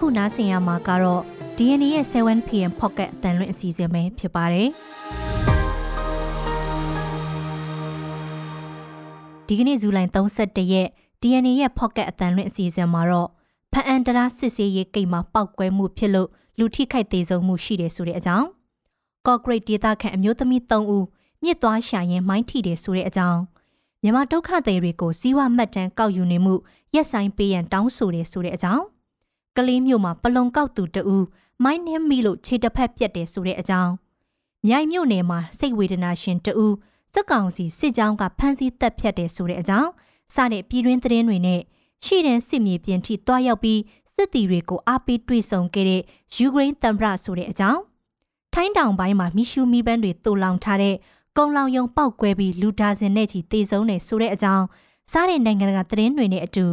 အခုနားဆင်ရမှာကတော့ DNA ရဲ့ 7PM Pocket အတန်လွင့်အစီအစဉ်ပဲဖြစ်ပါတယ်ဒီကနေ့ဇူလိုင်31ရက် DNA ရဲ့ Pocket အတန်လွင့်အစီအစဉ်မှာတော့ဖအန်တရာစစ်စေးရေးကိတ်မှာပောက်ကွဲမှုဖြစ်လို့လူထိခိုက်သေးဆုံးမှုရှိတယ်ဆိုတဲ့အကြောင်းကော့ဂရိတ်ဒေသခံအမျိုးသမီး3ဦးမြစ်သွားရှာရင်မိုင်းထိတယ်ဆိုတဲ့အကြောင်းမြန်မာဒုက္ခသည်တွေကိုစီးဝမှတ်တမ်းကောက်ယူနေမှုရက်ဆိုင်ပေးရန်တောင်းဆိုတယ်ဆိုတဲ့အကြောင်း ကလေးမျိုးမှာပလုံကောက်သူတဦးမိုင်းနှင်းမိလို့ခြေတစ်ဖက်ပြက်တယ်ဆိုတဲ့အကြောင်းမြိုင်မြို့နယ်မှာစိတ်ဝေဒနာရှင်တဦးစက်ကောင်စီစစ်ကြောင်းကဖမ်းဆီးတပ်ဖြတ်တယ်ဆိုတဲ့အကြောင်းစတဲ့ပြည်တွင်းသတင်းတွေနဲ့ရှိတဲ့စစ်မြေပြင်ထိတွားရောက်ပြီးစစ်တီတွေကိုအားပေးတွေ့ဆုံခဲ့တဲ့ယူကရိန်းသမ္မတဆိုတဲ့အကြောင်းထိုင်းတောင်ပိုင်းမှာမီရှူမီပန်းတွေတူလောင်ထားတဲ့ကုံလောင်ယုံပောက်ကွဲပြီးလူဒါဇင်နဲ့ချီတေဆုံးနေဆိုတဲ့အကြောင်းစားတဲ့နိုင်ငံကသတင်းတွေနဲ့အတူ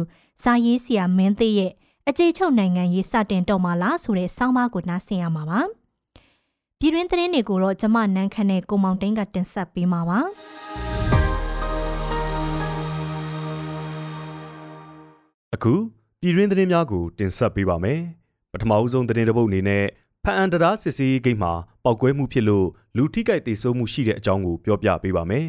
စားရေးဆရာမင်းသေးရဲ့ အကြေချုပ်နိုင်ငံရေးစတင်တော့မှလားဆိုတဲ့စောင်းပါးကိုနားဆင်ရမှာပါပြည်တွင်းသတင်းတွေကိုတော့ကျမနန်းခမ်းနဲ့ကိုမောင်တိန်ကတင်ဆက်ပေးမှာပါအခုပြည်တွင်းသတင်းများကိုတင်ဆက်ပေးပါမယ်ပထမအဦးဆုံးသတင်းတစ်ပုဒ်အနေနဲ့ဖအန်တရာစစ်စေးဂိတ်မှာပောက်ကွဲမှုဖြစ်လို့လူထိခိုက်ဒေဆုံးမှုရှိတဲ့အကြောင်းကိုပြောပြပေးပါမယ်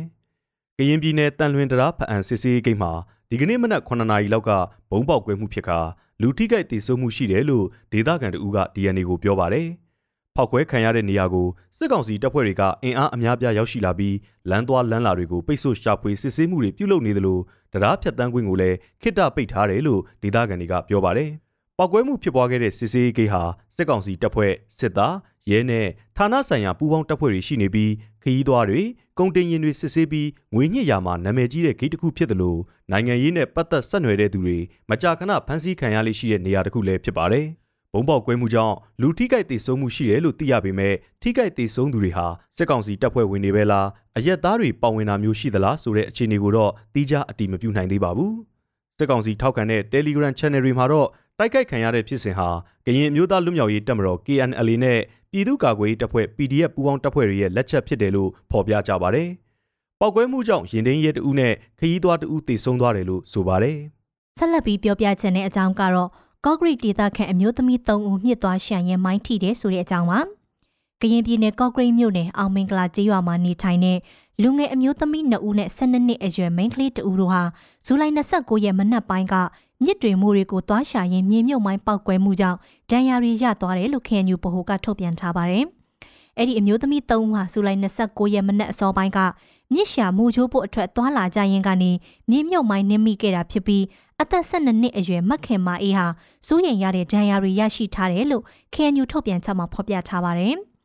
ကရင်ပြည်နယ်တန်လွင်တရာဖအန်စစ်စေးဂိတ်မှာ ဒီကနေ့မနက်9နာရီလောက်ကဘုံပေါက်ကွဲမှုဖြစ်ခါလူထိခိုက်ဒေဆုံးမှုရှိတယ်လို့ဒေသခံတို့က DNA ကိုပြောပါတယ်။ဖောက်ခွဲခံရတဲ့နေရာကိုစစ်ကောင်စီတပ်ဖွဲ့တွေကအင်အားအများပြားရောက်ရှိလာပြီးလမ်းသွားလမ်းလာတွေကိုပိတ်ဆို့ရှာဖွေစစ်ဆေးမှုတွေပြုလုပ်နေသလိုတရားဖြတ်တန်းခွင့်ကိုလည်းခိတ္တပိတ်ထားတယ်လို့ဒေသခံတွေကပြောပါတယ်။ ပောက်ကွဲမှုဖြစ်ပွားခဲ့တဲ့စစ်ဆေးဂိတ်ဟာစစ်ကောင်စီတပ်ဖွဲ့စစ်သားရဲနဲ့ဌာနဆိုင်ရာပူးပေါင်းတပ်ဖွဲ့တွေရှိနေပြီးခရီးသွားတွေကုန်တင်ရင်တွေစစ်ဆေးပြီးငွေညှစ်ရာမှာနာမည်ကြီးတဲ့ဂိတ်တစ်ခုဖြစ်တယ်လို့နိုင်ငံရေးနဲ့ပတ်သက်ဆက်နွယ်တဲ့သူတွေမကြာခဏဖမ်းဆီးခံရလိမ့်ရှိတဲ့နေရာတစ်ခုလည်းဖြစ်ပါတယ်။ဘုံပေါက်ကွဲမှုကြောင့်လူထိခိုက်ဒေဆုံးမှုရှိတယ်လို့သိရပေမဲ့ထိခိုက်ဒေဆုံးသူတွေဟာစစ်ကောင်စီတပ်ဖွဲ့ဝင်တွေပဲလားအရက်သားတွေပါဝင်တာမျိုးရှိသလားဆိုတဲ့အခြေအနေကိုတော့တိကျအတိမပြုနိုင်သေးပါဘူး။ စစ်ကောင်စီထောက်ခံတဲ့ Telegram Channel တွေမှာတော့တိုက်ခိုက်ခံရတဲ့ဖြစ်စဉ်ဟာကရင်မျိုးသားလူမျိုးရေးတပ်မတော် KNLA နဲ့ပြည်သူ့ကာကွယ်ရေးတပ်ဖွဲ့ PDF ပူးပေါင်းတပ်ဖွဲ့တွေရဲ့လက်ချက်ဖြစ်တယ်လို့ဖော်ပြကြပါတယ်။ပောက်ကွဲမှုကြောင့်ရင်သိမ်းရဲတဦးနဲ့ခရီးသွားတဦးတေဆုံးသွားတယ်လို့ဆိုပါတယ်။ဆက်လက်ပြီးပြောပြချင်တဲ့အကြောင်းကတော့ကော့ဂရိတ်ဒေသခံအမျိုးသမီး3ဦးမြစ်သွားရှံရင်မိုင်းထိတယ်ဆိုတဲ့အကြောင်းပါ။ကရင်ပြည်နယ်ကော့ဂရိတ်မြို့နယ်အောင်မင်္ဂလာကျေးရွာမှာနေထိုင်တဲ့ လူငယ်အမျိုးသမီး2ဦးနဲ့12နှစ်အရွယ်မိန်းကလေး2ဦးတို့ဟာဇူလိုင်29ရက်မနက်ပိုင်းကမြစ်တွေမိုးတွေကိုသွားရှာရင်းမြေမြုပ်မိုင်းပောက်ကွဲမှုကြောင့်ဒဏ်ရာတွေရသွားတယ်လို့ KNU ဗဟိုကထုတ်ပြန်ထားပါတယ်။အဲ့ဒီအမျိုးသမီး၃ဦးဟာဇူလိုင်29ရက်မနက်အစောပိုင်းကမြစ်ရှာမူချိုးဖို့အထက်သွားလာကြရင်ကနေမြေမြုပ်မိုင်းနင်းမိခဲ့တာဖြစ်ပြီးအသက်12နှစ်အရွယ်မက်ခင်မအေးဟာစိုးရိမ်ရတဲ့ဒဏ်ရာတွေရရှိထားတယ်လို့ KNU ထုတ်ပြန်ချက်မှာဖော်ပြထားပါတယ်။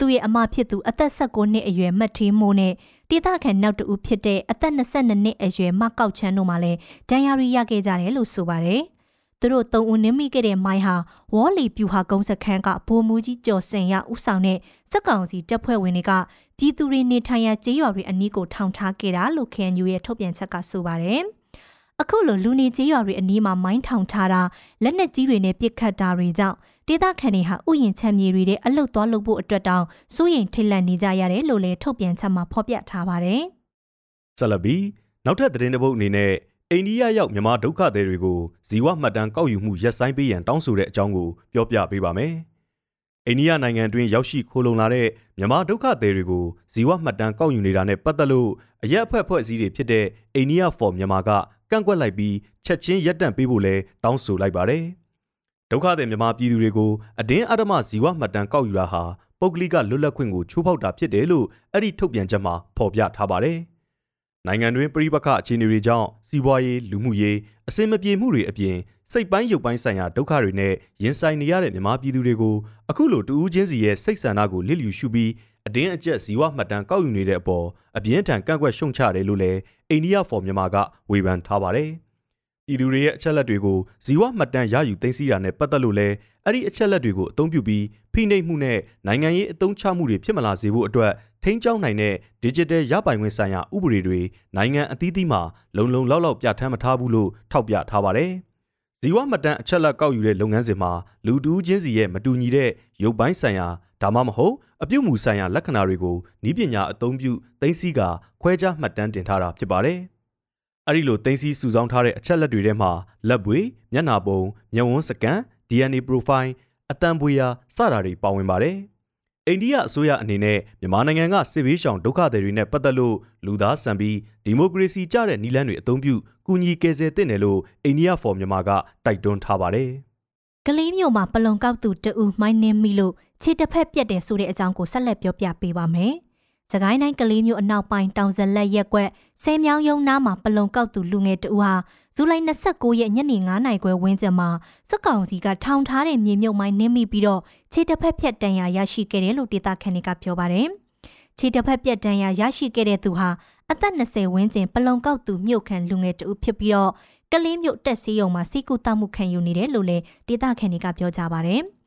သူ့ရဲ့အမဖြစ်သူအသက်16နှစ်အရွယ်မတ်သေးမိုးနဲ့ဒေသခံနောက်တဦးဖြစ်တဲ့အသက်22နှစ်အရွယ်မကောက်ချမ်းတို့မှလည်းဒဏ်ရာတွေရခဲ့ကြတယ်လို့ဆိုပါတယ်။သူတို့သုံးဦးနင်းမိခဲ့တဲ့မိုင်းဟာဝေါ်လီပြူဟာကုန်းစခန်းကဘိုးမူကြီးကျော်စင်ရဥဆောင်တဲ့စက်ကောင်စီတပ်ဖွဲ့ဝင်တွေကပြည်သူတွေနေထိုင်ရာကျေးရွာတွေအနီးကိုထောင်ထားခဲ့တာလို့ KNU ရဲ့ထုတ်ပြန်ချက်ကဆိုပါတယ်။အခုလိုလူနေကျေးရွာတွေအနီးမှာမိုင်းထောင်ထားတာလက်နက်ကြီးတွေနဲ့ပစ်ခတ်တာတွေကြောင့် ဒေသခံတွေဟာဥယျာဉ်ချမ်းမြေတွေတဲ့အလုတ်သွားလုပ်ဖို့အတွက်တောင်စိုးရိမ်ထိတ်လန့်နေကြရတယ်လို့လည်းထုတ်ပြန်ချက်မှာဖော်ပြထားပါတယ်။ဆလဘီနောက်ထပ်သတင်းတစ်ပုဒ်အနေနဲ့အိန္ဒိယရောက်မြန်မာဒုက္ခသည်တွေကိုဇီဝမှတ်တမ်းကောက်ယူမှုရပ်ဆိုင်းပေးရန်တောင်းဆိုတဲ့အကြောင်းကိုပြောပြပေးပါမယ်။အိန္ဒိယနိုင်ငံတွင်ရောက်ရှိခိုးလုံလာတဲ့မြန်မာဒုက္ခသည်တွေကိုဇီဝမှတ်တမ်းကောက်ယူနေတာနဲ့ပတ်သက်လို့အရက်အဖွဲ့ဖွဲ့စည်းတွေဖြစ်တဲ့အိန္ဒိယ for မြန်မာကကန့်ကွက်လိုက်ပြီးချက်ချင်းရပ်တန့်ပေးဖို့လဲတောင်းဆိုလိုက်ပါတယ်။ ဒုက္ခသည်မြန်မာပြည်သူတွေကိုအတင်းအဓမ္မဇီဝမှတ်တမ်းကောက်ယူတာဟာပုဂ္ဂလိကလွတ်လပ်ခွင့်ကိုချိုးဖောက်တာဖြစ်တယ်လို့အဲ့ဒီထုတ်ပြန်ချက်မှာဖော်ပြထားပါတယ်။နိုင်ငံတွင်းပြည်ပခအခြေအနေတွေကြောင့်စီးပွားရေးလူမှုရေးအစင်မပြေမှုတွေအပြင်စိတ်ပိုင်းရုပ်ပိုင်းဆိုင်ရာဒုက္ခတွေနဲ့ရင်ဆိုင်နေရတဲ့မြန်မာပြည်သူတွေကိုအခုလိုတူဦးချင်းစီရဲ့စိတ်ဆန္ဒကိုလစ်လျူရှုပြီးအတင်းအကျပ်ဇီဝမှတ်တမ်းကောက်ယူနေတဲ့အပေါ်အပြင်းထန်ကန့်ကွက်ရှုံချတယ်လို့လည်းအိန္ဒိယဖော်မြန်မာကဝေဖန်ထားပါတယ်။ ပြည်သူတွေရဲ့အချက်လက်တွေကိုဇီဝမှတ်တမ်းရယူသိမ်းဆည်းတာနဲ့ပတ်သက်လို့လည်းအဲ့ဒီအချက်လက်တွေကိုအသုံးပြုပြီးဖိနှိပ်မှုနဲ့နိုင်ငံရေးအသုံးချမှုတွေဖြစ်မလာစေဖို့အတွက်ထိန်းကျောင်းနိုင်တဲ့ digital ရပိုင်ခွင့်ဆိုင်ရာဥပဒေတွေနိုင်ငံအသီးသီးမှာလုံလုံလောက်လောက်ပြဋ္ဌာန်းမထားဘူးလို့ထောက်ပြထားပါတယ်။ဇီဝမှတ်တမ်းအချက်လက်ကောက်ယူတဲ့လုပ်ငန်းစဉ်မှာလူတူးချင်းစီရဲ့မတူညီတဲ့ရုပ်ပိုင်းဆိုင်ရာဒါမှမဟုတ်အပြုတ်မှုဆိုင်ရာလက္ခဏာတွေကိုဤပညာအသုံးပြုသိသိကခွဲခြားမှတ်တမ်းတင်ထားတာဖြစ်ပါတယ်။ အဲ့ဒီလိုသိသိစုဆောင်းထားတဲ့အချက်လက်တွေထဲမှာလက်ပွေမျက်နာပုံမျက်ဝန်းစကန် DNA profile အတန်ပွေရာစတာတွေပါဝင်ပါတယ်။အိန္ဒိယအစိုးရအနေနဲ့မြန်မာနိုင်ငံကစစ်ဘေးရှောင်ဒုက္ခသည်တွေနဲ့ပတ်သက်လို့လူသားဆန်ပြီးဒီမိုကရေစီကြတဲ့နည်းလမ်းတွေအသုံးပြုကူညီကယ်ဆယ်သင့်တယ်လို့အိန္ဒိယဖော်မြန်မာကတိုက်တွန်းထားပါတယ်။ကလေးမျိုးမှာပလုံကောက်သူတအူမိုင်းနှင်းမိလို့ခြေတစ်ဖက်ပြက်တယ်ဆိုတဲ့အကြောင်းကိုဆက်လက်ပြောပြပေးပါမယ်။ စကိုင်းတိုင်းကလေးမျိုးအနောက်ပိုင်းတောင်ဇလက်ရက်ကွက်ဆဲမြောင်းယုံနားမှာပလုံကောက်သူလူငယ်တအူဟာဇူလိုင်29ရက်ညနေ9နာရီခွဲဝန်းကျင်မှာစက်ကောင်စီကထောင်ထားတဲ့မြေမြုပ်မိုင်းနှင်းမိပြီးတော့ခြေတစ်ဖက်ဖြတ်တန်ရာရရှိခဲ့တယ်လို့ဒေတာခန်တွေကပြောပါတယ်။ခြေတစ်ဖက်ပြက်တန်ရာရရှိခဲ့တဲ့သူဟာအသက်20ဝန်းကျင်ပလုံကောက်သူမြို့ခံလူငယ်တအူဖြစ်ပြီးတော့ကလင်းမြို့တက်စီယုံမှာစီကူတမှုခံယူနေတယ်လို့လည်းဒေတာခန်တွေကပြောကြပါတယ်။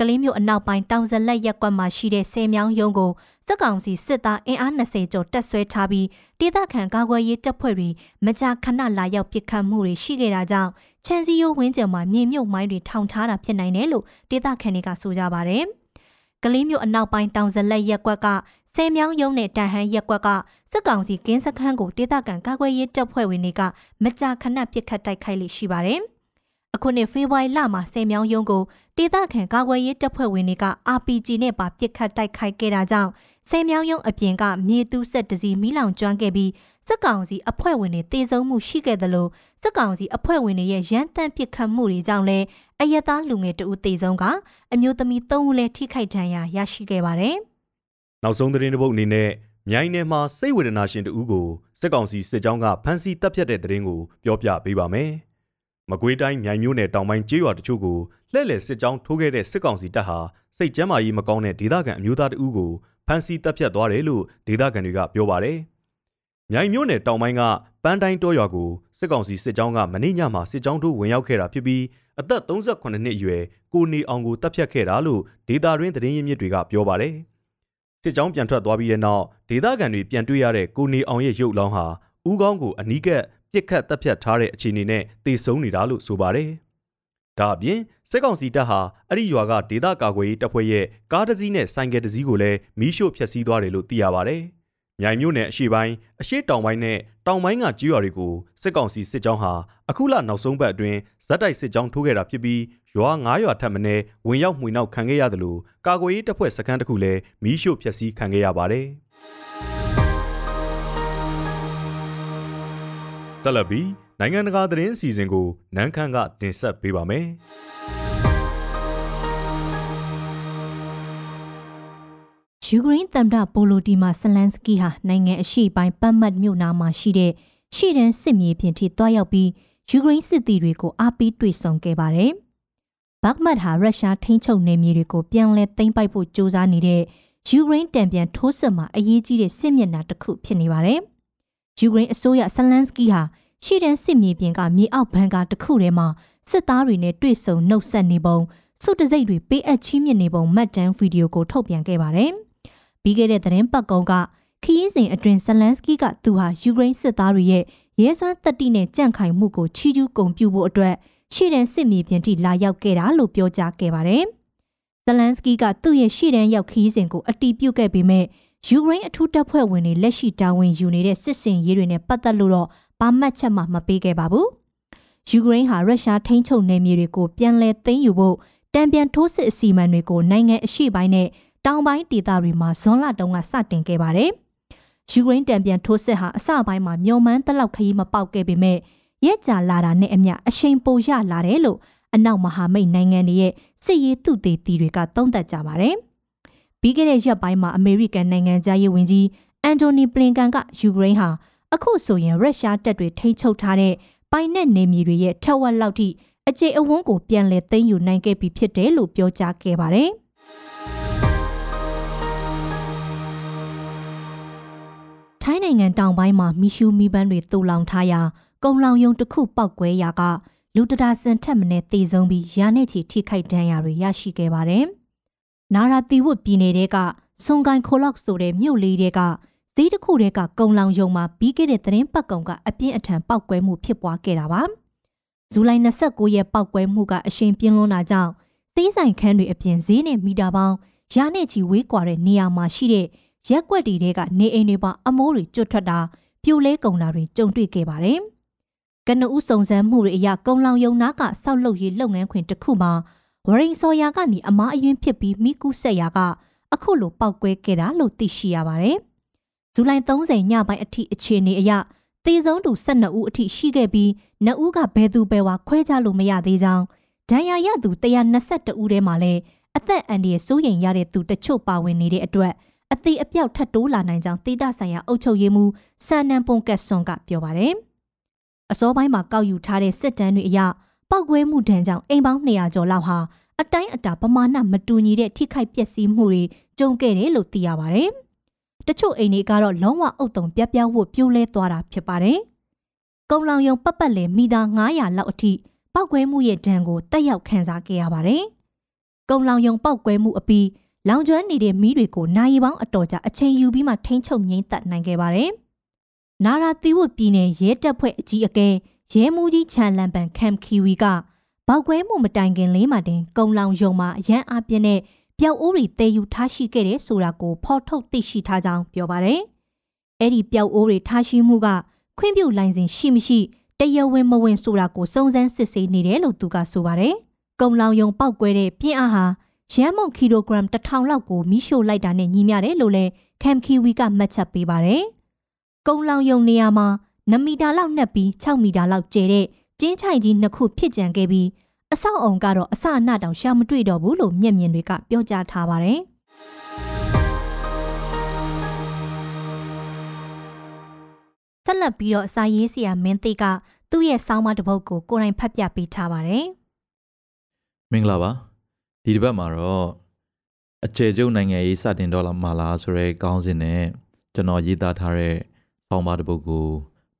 ကလေးမျိုးအနောက်ပိုင်းတောင်ဇလက်ရက်ကွက်မှာရှိတဲ့ဆယ်မြောင်းရုံးကိုစက်ကောင်စီစစ်သားအင်အား20ကျော်တက်ဆွဲထားပြီးဒေသခံကာကွယ်ရေးတပ်ဖွဲ့တွေမကြာခဏလာရောက်ပစ်ခတ်မှုတွေရှိခဲ့တာကြောင့်ချန်စီယိုဝင်းကျင်မှာမြေမြုပ်မိုင်းတွေထောင်ထားတာဖြစ်နိုင်တယ်လို့ဒေသခံတွေကဆိုကြပါတယ်။ကလေးမျိုးအနောက်ပိုင်းတောင်ဇလက်ရက်ကွက်ကဆယ်မြောင်းရုံးနဲ့တန်ဟန်ရက်ကွက်ကစစ်ကောင်စီကင်းစခန်းကိုဒေသခံကာကွယ်ရေးတပ်ဖွဲ့ဝင်တွေကမကြာခဏပစ်ခတ်တိုက်ခိုက်လိရှိပါတယ်။အခုနှစ်ဖေဖော်ဝါရီလမှာဆယ်မြောင်းရုံးကို ဒေသခံကာကွယ်ရေးတပ်ဖွဲ့ဝင်တွေက RPG နဲ့ပါပစ်ခတ်တိုက်ခိုက်ခဲ့တာကြောင့်ဆယ်မြောင်းရုံးအပြင်ကမြေတူးဆက်တစီမီးလောင်ကျွမ်းခဲ့ပြီးစစ်ကောင်စီအဖွဲ့ဝင်တွေတေဆုံးမှုရှိခဲ့တယ်လို့စစ်ကောင်စီအဖွဲ့ဝင်တွေရဲ့ရန်တမ်းပစ်ခတ်မှုတွေကြောင့်လည်းအယက်သားလူငယ်တဦးတေဆုံးကအမျိုးသမီး၃ဦးလည်းထိခိုက်ဒဏ်ရာရရှိခဲ့ပါတယ်။နောက်ဆုံးသတင်းတစ်ပုဒ်အနေနဲ့မြိုင်နယ်မှာစိတ်ဝေဒနာရှင်တဦးကိုစစ်ကောင်စီစစ်ကြောင်းကဖမ်းဆီးတပ်ဖြတ်တဲ့သတင်းကိုပြောပြပေးပါမယ်။မကွေးတိုင်းမြိုင်မြို့နယ်တောင်ပိုင်းကျေးရွာတချို့ကို လှည့်လည်စစ်ကြောင်းထိုးခဲ့တဲ့စစ်ကောင်စီတပ်ဟာစိတ်ကျမ်းမာရေးမကောင်းတဲ့ဒေသခံအမျိုးသားတဦးကိုဖမ်းဆီးတပ်ဖြတ်သွားတယ်လို့ဒေသခံတွေကပြောပါတယ်။မြိုင်မြို့နယ်တောင်ပိုင်းကပန်းတိုင်းတောရွာကိုစစ်ကောင်စီစစ်ကြောင်းကမနေ့ညမှာစစ်ကြောင်းထိုးဝင်ရောက်ခဲ့တာဖြစ်ပြီးအသက်38နှစ်အရွယ်ကိုနေအောင်ကိုတပ်ဖြတ်ခဲ့တာလို့ဒေသတွင်းသတင်းရင်းမြစ်တွေကပြောပါတယ်။စစ်ကြောင်းပြန်ထွက်သွားပြီးတဲ့နောက်ဒေသခံတွေပြန်တွေ့ရတဲ့ကိုနေအောင်ရဲ့ရုပ်လောင်းဟာဥကောင်းကိုအနီးကပ်ပြစ်ခတ်တပ်ဖြတ်ထားတဲ့အခြေအနေနဲ့တေဆုံးနေတာလို့ဆိုပါတယ်။ ဒါအပြင်စစ်ကောင်စီတပ်ဟာအဲ့ဒီရွာကဒေသကာကွယ်ရေးတပ်ဖွဲ့ရဲ့ကားတစ်စီးနဲ့ဆိုင်ကယ်တစ်စီးကိုလည်းမီးရှို့ဖျက်ဆီးသွားတယ်လို့သိရပါတယ်။မြိုင်မြို့နယ်အရှေ့ပိုင်းအရှေ့တောင်ပိုင်းနဲ့တောင်ပိုင်းကကြေးရွာတွေကိုစစ်ကောင်စီစစ်ကြောင်းဟာအခုလနောက်ဆုံးပတ်အတွင်းဇက်တိုက်စစ်ကြောင်းထိုးခဲ့တာဖြစ်ပြီးရွာ9ရွာထပ်မံဝင်ရောက်မှွေနောက်ခံခဲ့ရတယ်လို့ကာကွယ်ရေးတပ်ဖွဲ့စခန်းတစ်ခုလည်းမီးရှို့ဖျက်ဆီးခံခဲ့ရပါတယ်။တက်လက်ပြီး နိုင်ငံတကာသတင်းအစီအစဉ်ကိုနန်းခမ်းကတင်ဆက်ပေးပါမယ်။ယူကရိန်းသမ္မတပိုလိုတီမာဆလန်စကီဟာနိုင်ငံအရှေ့ပိုင်းပတ်မတ်မြို့နာမှာရှိတဲ့ရှေ့တန်းစစ်မြေပြင်ထိတွားရောက်ပြီးယူကရိန်းစစ်သည်တွေကိုအားပေးတွေ့ဆုံခဲ့ပါတယ်။ဘတ်မတ်ဟာရုရှားထိန်းချုပ်နယ်မြေတွေကိုပြန်လည်သိမ်းပိုက်ဖို့ကြိုးစားနေတဲ့ယူကရိန်းတံပြန်ထိုးစစ်မှာအရေးကြီးတဲ့စစ်မျက်နှာတစ်ခုဖြစ်နေပါတယ်။ယူကရိန်းအစိုးရဆလန်စကီဟာ ရှေ့တန်းစစ်မြေပြင်ကမြေအောက်ဘန်ကာတစ်ခုထဲမှာစစ်သားတွေနဲ့တွေ့ဆုံနှုတ်ဆက်နေပုံစုတစိတ်တွေပေးအပ်ချီးမြှင့်နေပုံမှတ်တမ်းဗီဒီယိုကိုထုတ်ပြန်ခဲ့ပါတယ်။ပြီးခဲ့တဲ့သတင်းပတ်ကုန်းကခရီးစဉ်အတွင်းဇလန်စကီကသူဟာယူကရိန်းစစ်သားတွေရဲ့ရဲစွမ်းတက်တိနဲ့ကြန့်ခိုင်မှုကိုချီးကျူးဂုဏ်ပြုဖို့အတွက်ရှေ့တန်းစစ်မြေပြင်ထိလာရောက်ခဲ့တာလို့ပြောကြားခဲ့ပါတယ်။ဇလန်စကီကသူ့ရဲ့ရှေ့တန်းရောက်ခရီးစဉ်ကိုအတီးပြုတ်ခဲ့ပေမဲ့ယူကရိန်းအထူးတပ်ဖွဲ့ဝင်တွေလက်ရှိတာဝန်ယူနေတဲ့စစ်စင်ရေးတွေနဲ့ပတ်သက်လို့တော့ ဘာမှတ်ချက်မှမပေးခဲ့ပါဘူး။ယူကရိန်းဟာရုရှားထိန်းချုပ်နယ်မြေတွေကိုပြန်လည်သိမ်းယူဖို့တံပြန်ထိုးစစ်အစီအမံတွေကိုနိုင်ငံအရှေ့ပိုင်းနဲ့တောင်ပိုင်းဒေသတွေမှာဇွန်လတုန်းကစတင်ခဲ့ပါတယ်။ယူကရိန်းတံပြန်ထိုးစစ်ဟာအစပိုင်းမှာမျောမှန်းတလောက်ခရီးမပေါက်ခဲ့ပေမဲ့ရက်ကြာလာတာနဲ့အမျှအရှိန်ပိုရလာတယ်လို့အနောက်မဟာမိတ်နိုင်ငံတွေရဲ့စစ်ရေးသူတေသီတွေကသုံးသပ်ကြပါတယ်။ပြီးခဲ့တဲ့ရက်ပိုင်းမှာအမေရိကန်နိုင်ငံသားရေးဝန်ကြီးအန်တိုနီပလင်ကန်ကယူကရိန်းဟာ အခုဆိုရင်ရုရှားတပ်တွေထိန်းချုပ်ထားတဲ့ပိုင်နက်နေမြေတွေရဲ့ထက်ဝက်လောက်ထိအခြေအဝန်းကိုပြန်လည်သိမ်းယူနိုင်ခဲ့ပြီဖြစ်တယ်လို့ပြောကြားခဲ့ပါတယ်။ထိုင်းနိုင်ငံတောင်ပိုင်းမှာမီရှူမီပန်းတွေတူလောင်ထားရာကုံလောင်ယုံတစ်ခုပောက်ကွဲရာကလူတဒါစင်ထက်မနဲ့တေဆုံးပြီးရာနဲ့ချီထိခိုက်ဒဏ်ရာတွေရရှိခဲ့ပါတယ်။နာရာတီဝတ်ပြည်နယ်တဲကဆွန်ကိုင်ခိုလောက်ဆိုတဲ့မြို့လေးတဲက ဈေးတစ်ခုတဲကကုံလောင်ယုံမှာပြီးခဲ့တဲ့သတင်းပတ်ကုံကအပြင်းအထန်ပောက်ကွဲမှုဖြစ်ပွားခဲ့တာပါ။ဇူလိုင်29ရက်ပောက်ကွဲမှုကအရှိန်ပြင်းလွန်းတာကြောင့်စေးဆိုင်ခန်းတွေအပြင်ဈေးနဲ့မီတာပေါင်းရာနဲ့ချီဝေးကွာတဲ့နေရာမှာရှိတဲ့ရက်ွက်တီတွေကနေအိမ်တွေပါအမိုးတွေကျွတ်ထွက်တာပြိုလဲကုန်တာတွေကြုံတွေ့ခဲ့ပါတယ်။ကနဦးစုံစမ်းမှုတွေအရကုံလောင်ယုံနာကဆောက်လုပ်ရေးလုပ်ငန်းခွင်တစ်ခုမှာဝရိန်စော်ယာကနေအမားအယွင်းဖြစ်ပြီးမိကူးဆက်ရာကအခုလိုပောက်ကွဲခဲ့တာလို့သိရှိရပါတယ်။ ဇူလိုင်30ညပိုင်းအထိအခြေအနေအရတေဆုံးသူ12ဦးအထိရှိခဲ့ပြီး2ဦးကဘယ်သူဘယ်ဝါခွဲခြားလို့မရသေးကြောင်းဒဏ်ရာရသူ122ဦးထဲမှာလည်းအသက်အန္တရာယ်စိုးရိမ်ရတဲ့သူတချို့ပါဝင်နေတဲ့အတွက်အသေးအပြောက်ထပ်တိုးလာနိုင်ကြောင်းဒေသဆိုင်ရာအုပ်ချုပ်ရေးမှူးဆန်နန်ပွန်ကက်ဆွန်ကပြောပါတယ်။အစောပိုင်းမှာကောက်ယူထားတဲ့စစ်တမ်းတွေအရပောက်ကွဲမှုဒဏ်ကြောင့်အိမ်ပေါင်း200ကျော်လောက်ဟာအတိုင်းအတာပမာဏမတူညီတဲ့ထိခိုက်ပျက်စီးမှုတွေကြုံခဲ့တယ်လို့သိရပါတယ်။ တချို့အိမ်တွေကတော့လုံးဝအုပ်တုံပြပြဝတ်ပြိုးလဲသွားတာဖြစ်ပါတယ်။ကုံလောင်ယုံပတ်ပတ်လည်မိသား900လောက်အထိပောက်ကွဲမှုရဲ့ဒဏ်ကိုတက်ရောက်ခံစားခဲ့ရပါတယ်။ကုံလောင်ယုံပောက်ကွဲမှုအပြီးလောင်ကျွမ်းနေတဲ့မီးတွေကိုနိုင်ပေါင်းအတော်ကြာအချိန်ယူပြီးမှထိန်းချုပ်ငိမ့်သက်နိုင်ခဲ့ပါတယ်။နာရာသီဝတ်ပြည်နယ်ရဲတပ်ဖွဲ့အကြီးအကဲရဲမှုကြီးချန်လန်ပန်ခမ်ခီဝီကပောက်ကွဲမှုမတိုင်ခင်လေးမှတင်ကုံလောင်ယုံမှာအရန်အပြင်းနဲ့ ပျောက်အိုးတွေတည်ယူထားရှိခဲ့တဲ့ဆိုတာကိုဖော်ထုတ်သိရှိထားကြောင်းပြောပါတယ်။အဲ့ဒီပျောက်အိုးတွေထားရှိမှုကခွင့်ပြုလိုင်စဉ်ရှိမရှိတရားဝင်မဝင်ဆိုတာကိုစုံစမ်းစစ်ဆေးနေတယ်လို့သူကဆိုပါတယ်။ကုံလောင်ယုံပောက်ကွဲတဲ့ပြင်းအားဟာရန်မုံကီလိုဂရမ်1000လောက်ကိုမိရှို့လိုက်တာနဲ့ညီမျှတယ်လို့လည်းခမ်ခီဝီကမှတ်ချက်ပေးပါတယ်။ကုံလောင်ယုံနေရာမှာ9မီတာလောက်နှက်ပြီး6မီတာလောက်ကျဲတဲ့ကျင်းချိုင်ကြီးနှစ်ခုဖြစ်ကြံခဲ့ပြီး အဆောက်အုံကတော့အစအနတောင်ရှာမတွေ့တော့ဘူးလို့မျက်မြင်တွေကပြောကြားထားပါတယ်။ဆက်လက်ပြီးတော့စာရေးဆရာမင်းသိကသူ့ရဲ့ဆောင်းပါးတစ်ပုဒ်ကိုကိုယ်တိုင်ဖတ်ပြပေးထားပါတယ်။မင်္ဂလာပါ။ဒီတစ်ပတ်မှာတော့အကျယ်ကျုပ်နိုင်ငံရေးစတင်တော့လာမှာလားဆိုရဲခေါင်းစဉ်နဲ့ကျွန်တော်ရေးသားထားတဲ့ဆောင်းပါးတစ်ပုဒ်ကို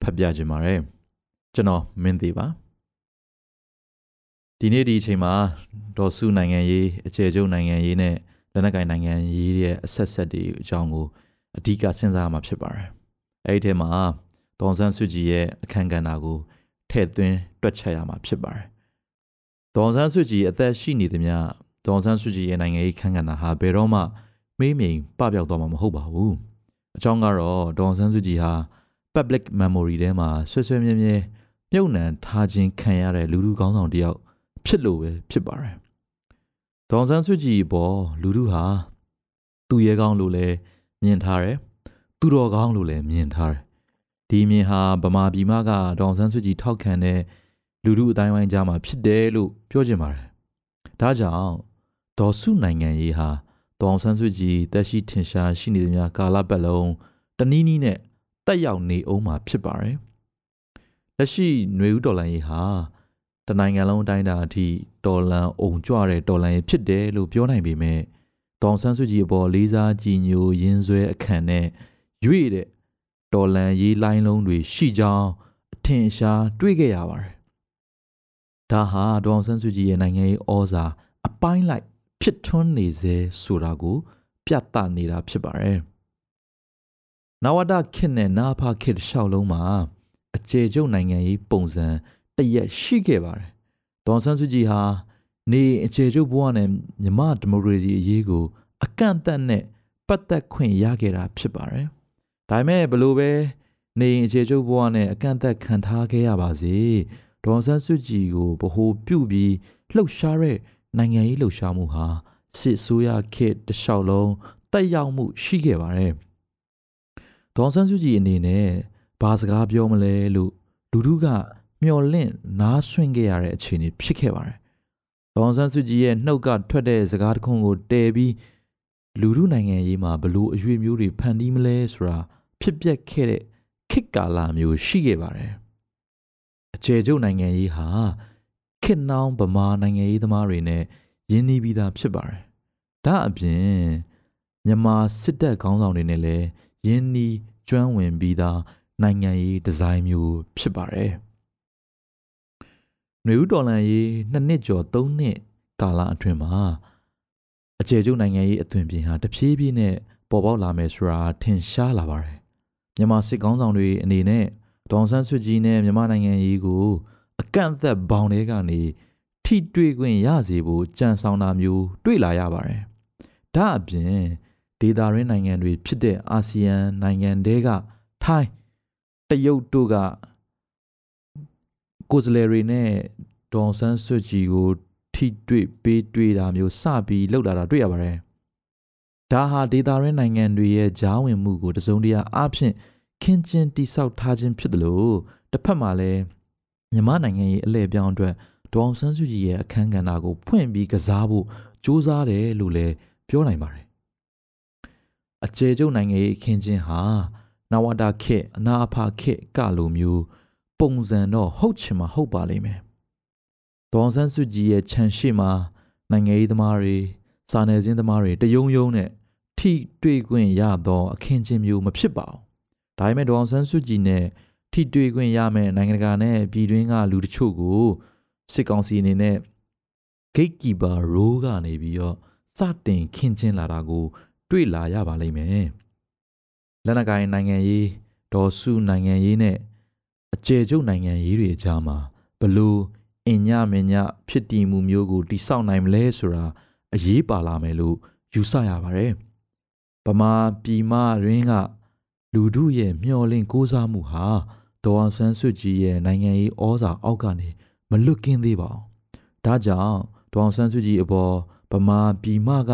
ဖတ်ပြခြင်းပါတယ်။ကျွန်တော်မင်းသိပါ။ ဒီနေ့ဒီအချိန်မှာဒေါ်စုနိုင်ငံရေးအခြေကျုပ်နိုင်ငံရေးနဲ့လက်နက်ကင်နိုင်ငံရေးရဲ့အဆက်ဆက်တွေအကြောင်းကိုအဓိကစဉ်းစားမှာဖြစ်ပါတယ်။အဲဒီထဲမှာဒေါန်ဆန်းစုကြည်ရဲ့အခမ်းကဏ္ဍကိုထည့်သွင်းတွက်ချက်ရမှာဖြစ်ပါတယ်။ဒေါန်ဆန်းစုကြည်အသက်ရှိနေသမျှဒေါန်ဆန်းစုကြည်ရဲ့နိုင်ငံရေးခမ်းကဏ္ဍဟာဘယ်တော့မှမေးမိန်ပပျောက်တော့မှာမဟုတ်ပါဘူး။အကြောင်းကတော့ဒေါန်ဆန်းစုကြည်ဟာ public memory ထဲမှာဆွဆွမြဲမြဲမြုပ်နှံထားခြင်းခံရတဲ့လူလူကောင်းဆောင်တယောက် ဖြစ်လို့ပဲဖြစ်ပါတယ်။ဒေါန်ဆန်းစုကြည်ပေါ်လူလူဟာသူ့ရဲကောင်းလို့လည်းမြင်ထားတယ်။သူတော်ကောင်းလို့လည်းမြင်ထားတယ်။ဒီမြင်ဟာဗမာပြည်မကဒေါန်ဆန်းစုကြည်ထောက်ခံတဲ့လူလူအတိုင်းဝိုင်းကြားမှာဖြစ်တယ်လို့ပြောချင်ပါတယ်။ဒါကြောင့်ဒေါ်စုနိုင်ငံရေးဟာဒေါန်ဆန်းစုကြည်တက်ရှိထင်ရှားရှိနေသမျှကာလပတ်လုံးတနည်းနည်းနဲ့တက်ရောက်နေအောင်မှာဖြစ်ပါတယ်။လက်ရှိຫນွေဦးတော်လိုင်းရေးဟာ တနိုင်ငံလုံးအတိုင်းအတာအထိတော်လန်အုံကြွတဲ့တော်လန်ရေးဖြစ်တယ်လို့ပြောနိုင်ပေမဲ့တောင်ဆန်းစုကြည်အပေါ်လေးစားကြည်ညိုရင်းဆွဲအခန့်နဲ့ရွေ့တဲ့တော်လန်ရေးလိုင်းလုံးတွေရှိကြောင်းအထင်ရှားတွေ့ခဲ့ရပါတယ်။ဒါဟာဒေါအောင်ဆန်းစုကြည်ရဲ့နိုင်ငံရေးဩဇာအပိုင်းလိုက်ဖြစ်ထွန်းနေစေဆိုတာကို ပြသနေတာဖြစ်ပါတယ်။နဝဒခေတ်နဲ့နာဖခေတ်ရှောက်လုံးမှာအခြေကျုပ်နိုင်ငံရေးပုံစံ တရက်ရှိခဲ့ပါတယ်။ဒေါ်ဆန်းစုကြည်ဟာနေအခြေချုပ်ဘဝနဲ့မြမဒီမိုကရေစီအရေးကို အကန့်အသတ်နဲ့ပတ်သက်ခွင့်ရခဲ့တာဖြစ်ပါတယ်။ဒါပေမဲ့ဘလို့ပဲနေအခြေချုပ်ဘဝနဲ့အကန့်အသတ်ခံထားခဲ့ရပါစေ။ဒေါ်ဆန်းစုကြည်ကိုဗဟိုပြုပြီးလှုပ်ရှားတဲ့နိုင်ငံရေးလှုပ်ရှားမှုဟာစစ်ဆိုးရခေတ်တလျှောက်လုံးတက်ရောက်မှုရှိခဲ့ပါတယ်။ဒေါ်ဆန်းစုကြည်အနေနဲ့ဘာစကားပြောမလဲလို့လူတို့က မျော်လင့်နားဆွင့်ခဲ့ရတဲ့အခြေအနေဖြစ်ခဲ့ပါတယ်။ဒေါန်ဆန်းစုကြည်ရဲ့နှုတ်ကထွက်တဲ့စကားတခုကိုတဲပြီးလူမှုနိုင်ငံရေးမှာဘလို့အရွေမျိုးတွေဖန်တီးမလဲဆိုတာဖြစ်ပျက်ခဲ့တဲ့ခေတ်ကာလမျိုးရှိခဲ့ပါတယ်။အခြေကျုပ်နိုင်ငံရေးဟာခေတ်နှောင်းဗမာနိုင်ငံရေးသမားတွေနဲ့ရင်းနှီးပြီးသားဖြစ်ပါတယ်။ဒါအပြင်မြန်မာစစ်တပ်ခေါင်းဆောင်တွေနဲ့လည်းရင်းနှီးကျွမ်းဝင်ပြီးသားနိုင်ငံရေးဒီဇိုင်းမျိုးဖြစ်ပါတယ်။ နွေဦးတော်လန်ရေးနှစ်နှစ်ကျော်သုံးနှစ်ကာလအတွင်းမှာအကျေကျုပ်နိုင်ငံရေးအသွင်ပြင်ဟာတဖြည်းဖြည်းနဲ့ပေါ်ပေါက်လာမယ်ဆိုတာထင်ရှားလာပါတယ်မြန်မာစစ်ကောင်းဆောင်တွေအနေနဲ့ဒေါန်ဆန်းဆွကြည်နဲ့မြန်မာနိုင်ငံရေးကိုအကန့်အသတ်ဘောင်တွေကနေထိတွေ့ခွင့်ရစေဖို့ကြံဆောင်တာမျိုးတွေ့လာရပါတယ်ဒါအပြင်ဒေသရင်းနိုင်ငံတွေဖြစ်တဲ့အာဆီယံနိုင်ငံတွေကထိုင်းတရုတ်တို့က ကိုယ်စားလှယ်တွေနဲ့ဒေါ်ဆန်းစွတ်ကြီးကိုထိထိတွေ့ပေးတွေ့တာမျိုးစပြီးလှုပ်လာတာတွေ့ရပါတယ်။ဒါဟာဒေတာရင်းနိုင်ငံတွေရဲ့ဂျားဝင်မှုကိုတစုံတရာအဖြစ်ခင်းကျင်းတိဆောက်ထားခြင်းဖြစ်တယ်လို့တစ်ဖက်မှာလည်းမြန်မာနိုင်ငံရဲ့အလဲပြောင်းအတွက်ဒေါအောင်ဆန်းစုကြည်ရဲ့အခန်းကဏ္ဍကိုဖွင့်ပြီးကစားဖို့စ조사တယ်လို့လည်းပြောနိုင်ပါတယ်။အကျေကျုပ်နိုင်ငံရဲ့အခင်းချင်းဟာနဝတာခေတ်အနာအဖခေတ်ကလိုမျိုး ပုံစံတော့ဟုတ်ချင်မှဟုတ်ပါလိမ့်မယ်။ဒေါအောင်ဆန်းစုကြည်ရဲ့ခြံရှိမှာနိုင်ငံရေးသမားတွေစာနယ်ဇင်းသမားတွေတယုံယုံနဲ့ထိတွေ့ခွင့်ရသောအခင်းချင်းမျိုးမဖြစ်ပါဘူး။ဒါပေမဲ့ဒေါအောင်ဆန်းစုကြည်နဲ့ထိတွေ့ခွင့်ရမယ်နိုင်ငံတကာနဲ့ပြည်တွင်းကလူတချို့ကိုစစ်ကောင်စီအနေနဲ့ gatekeeper role ကနေပြီးတော့စတင်ခင်းချင်းလာတာကို တွေ့လာရပါလိမ့်မယ်။လက်နက်ကိုင်နိုင်ငံရေးဒေါ်စုနိုင်ငံရေးနဲ့ အကျယ်ကျုပ်နိုင်ငံရေးတွေအကြားမှာဘလို့အင်ညမင်ညဖြစ်တည်မှုမျိုးကိုတိဆောက်နိုင်မလဲဆိုတာအရေးပါလာမယ်လို့ယူဆရပါတယ်။ဗမာပြည်မရင်းကလူထုရဲ့မျှော်လင့်ကိုးစားမှုဟာဒေါ်အောင်ဆန်းစုကြည်ရဲ့နိုင်ငံရေးဩဇာအောက်ကနေမလွတ်ကင်းသေးပါဘူး။ဒါကြောင့်ဒေါ်အောင်ဆန်းစုကြည်အပေါ်ဗမာပြည်မက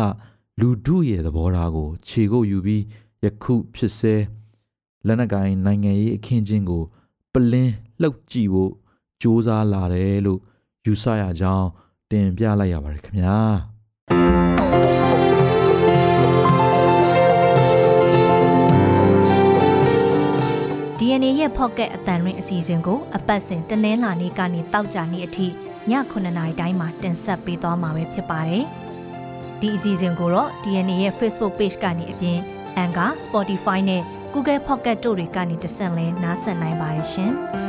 လူထုရဲ့သဘောထားကိုခြေကုပ်ယူပြီးယခုဖြစ်စေလက်နက်ကိုင်နိုင်ငံရေးအခင်းချင်းကို ပလင်းလှုပ်ကြည့်ဖို့စ조사လာတယ်လို့ယူဆရကြောင်းတင်ပြလိုက်ရပါတယ်ခင်ဗျာ။ DNA ရဲ့ Pocket အတန်ရင်းအစီအစဉ်ကိုအပတ်စဉ်တနင်္လာနေ့ကနေတောက်ကြနေ့အထိည9:00နာရီတိုင်းမှာတင်ဆက်ပေးသွားမှာပဲဖြစ်ပါတယ်။ဒီအစီအစဉ်ကိုတော့ DNA ရဲ့ Facebook Page ကနေအပြင် Anchor, Spotify နဲ့ Google Pocket တို့တွေကနေတဆင့်လဲနားဆင်နိုင်ပါတယ်ရှင်။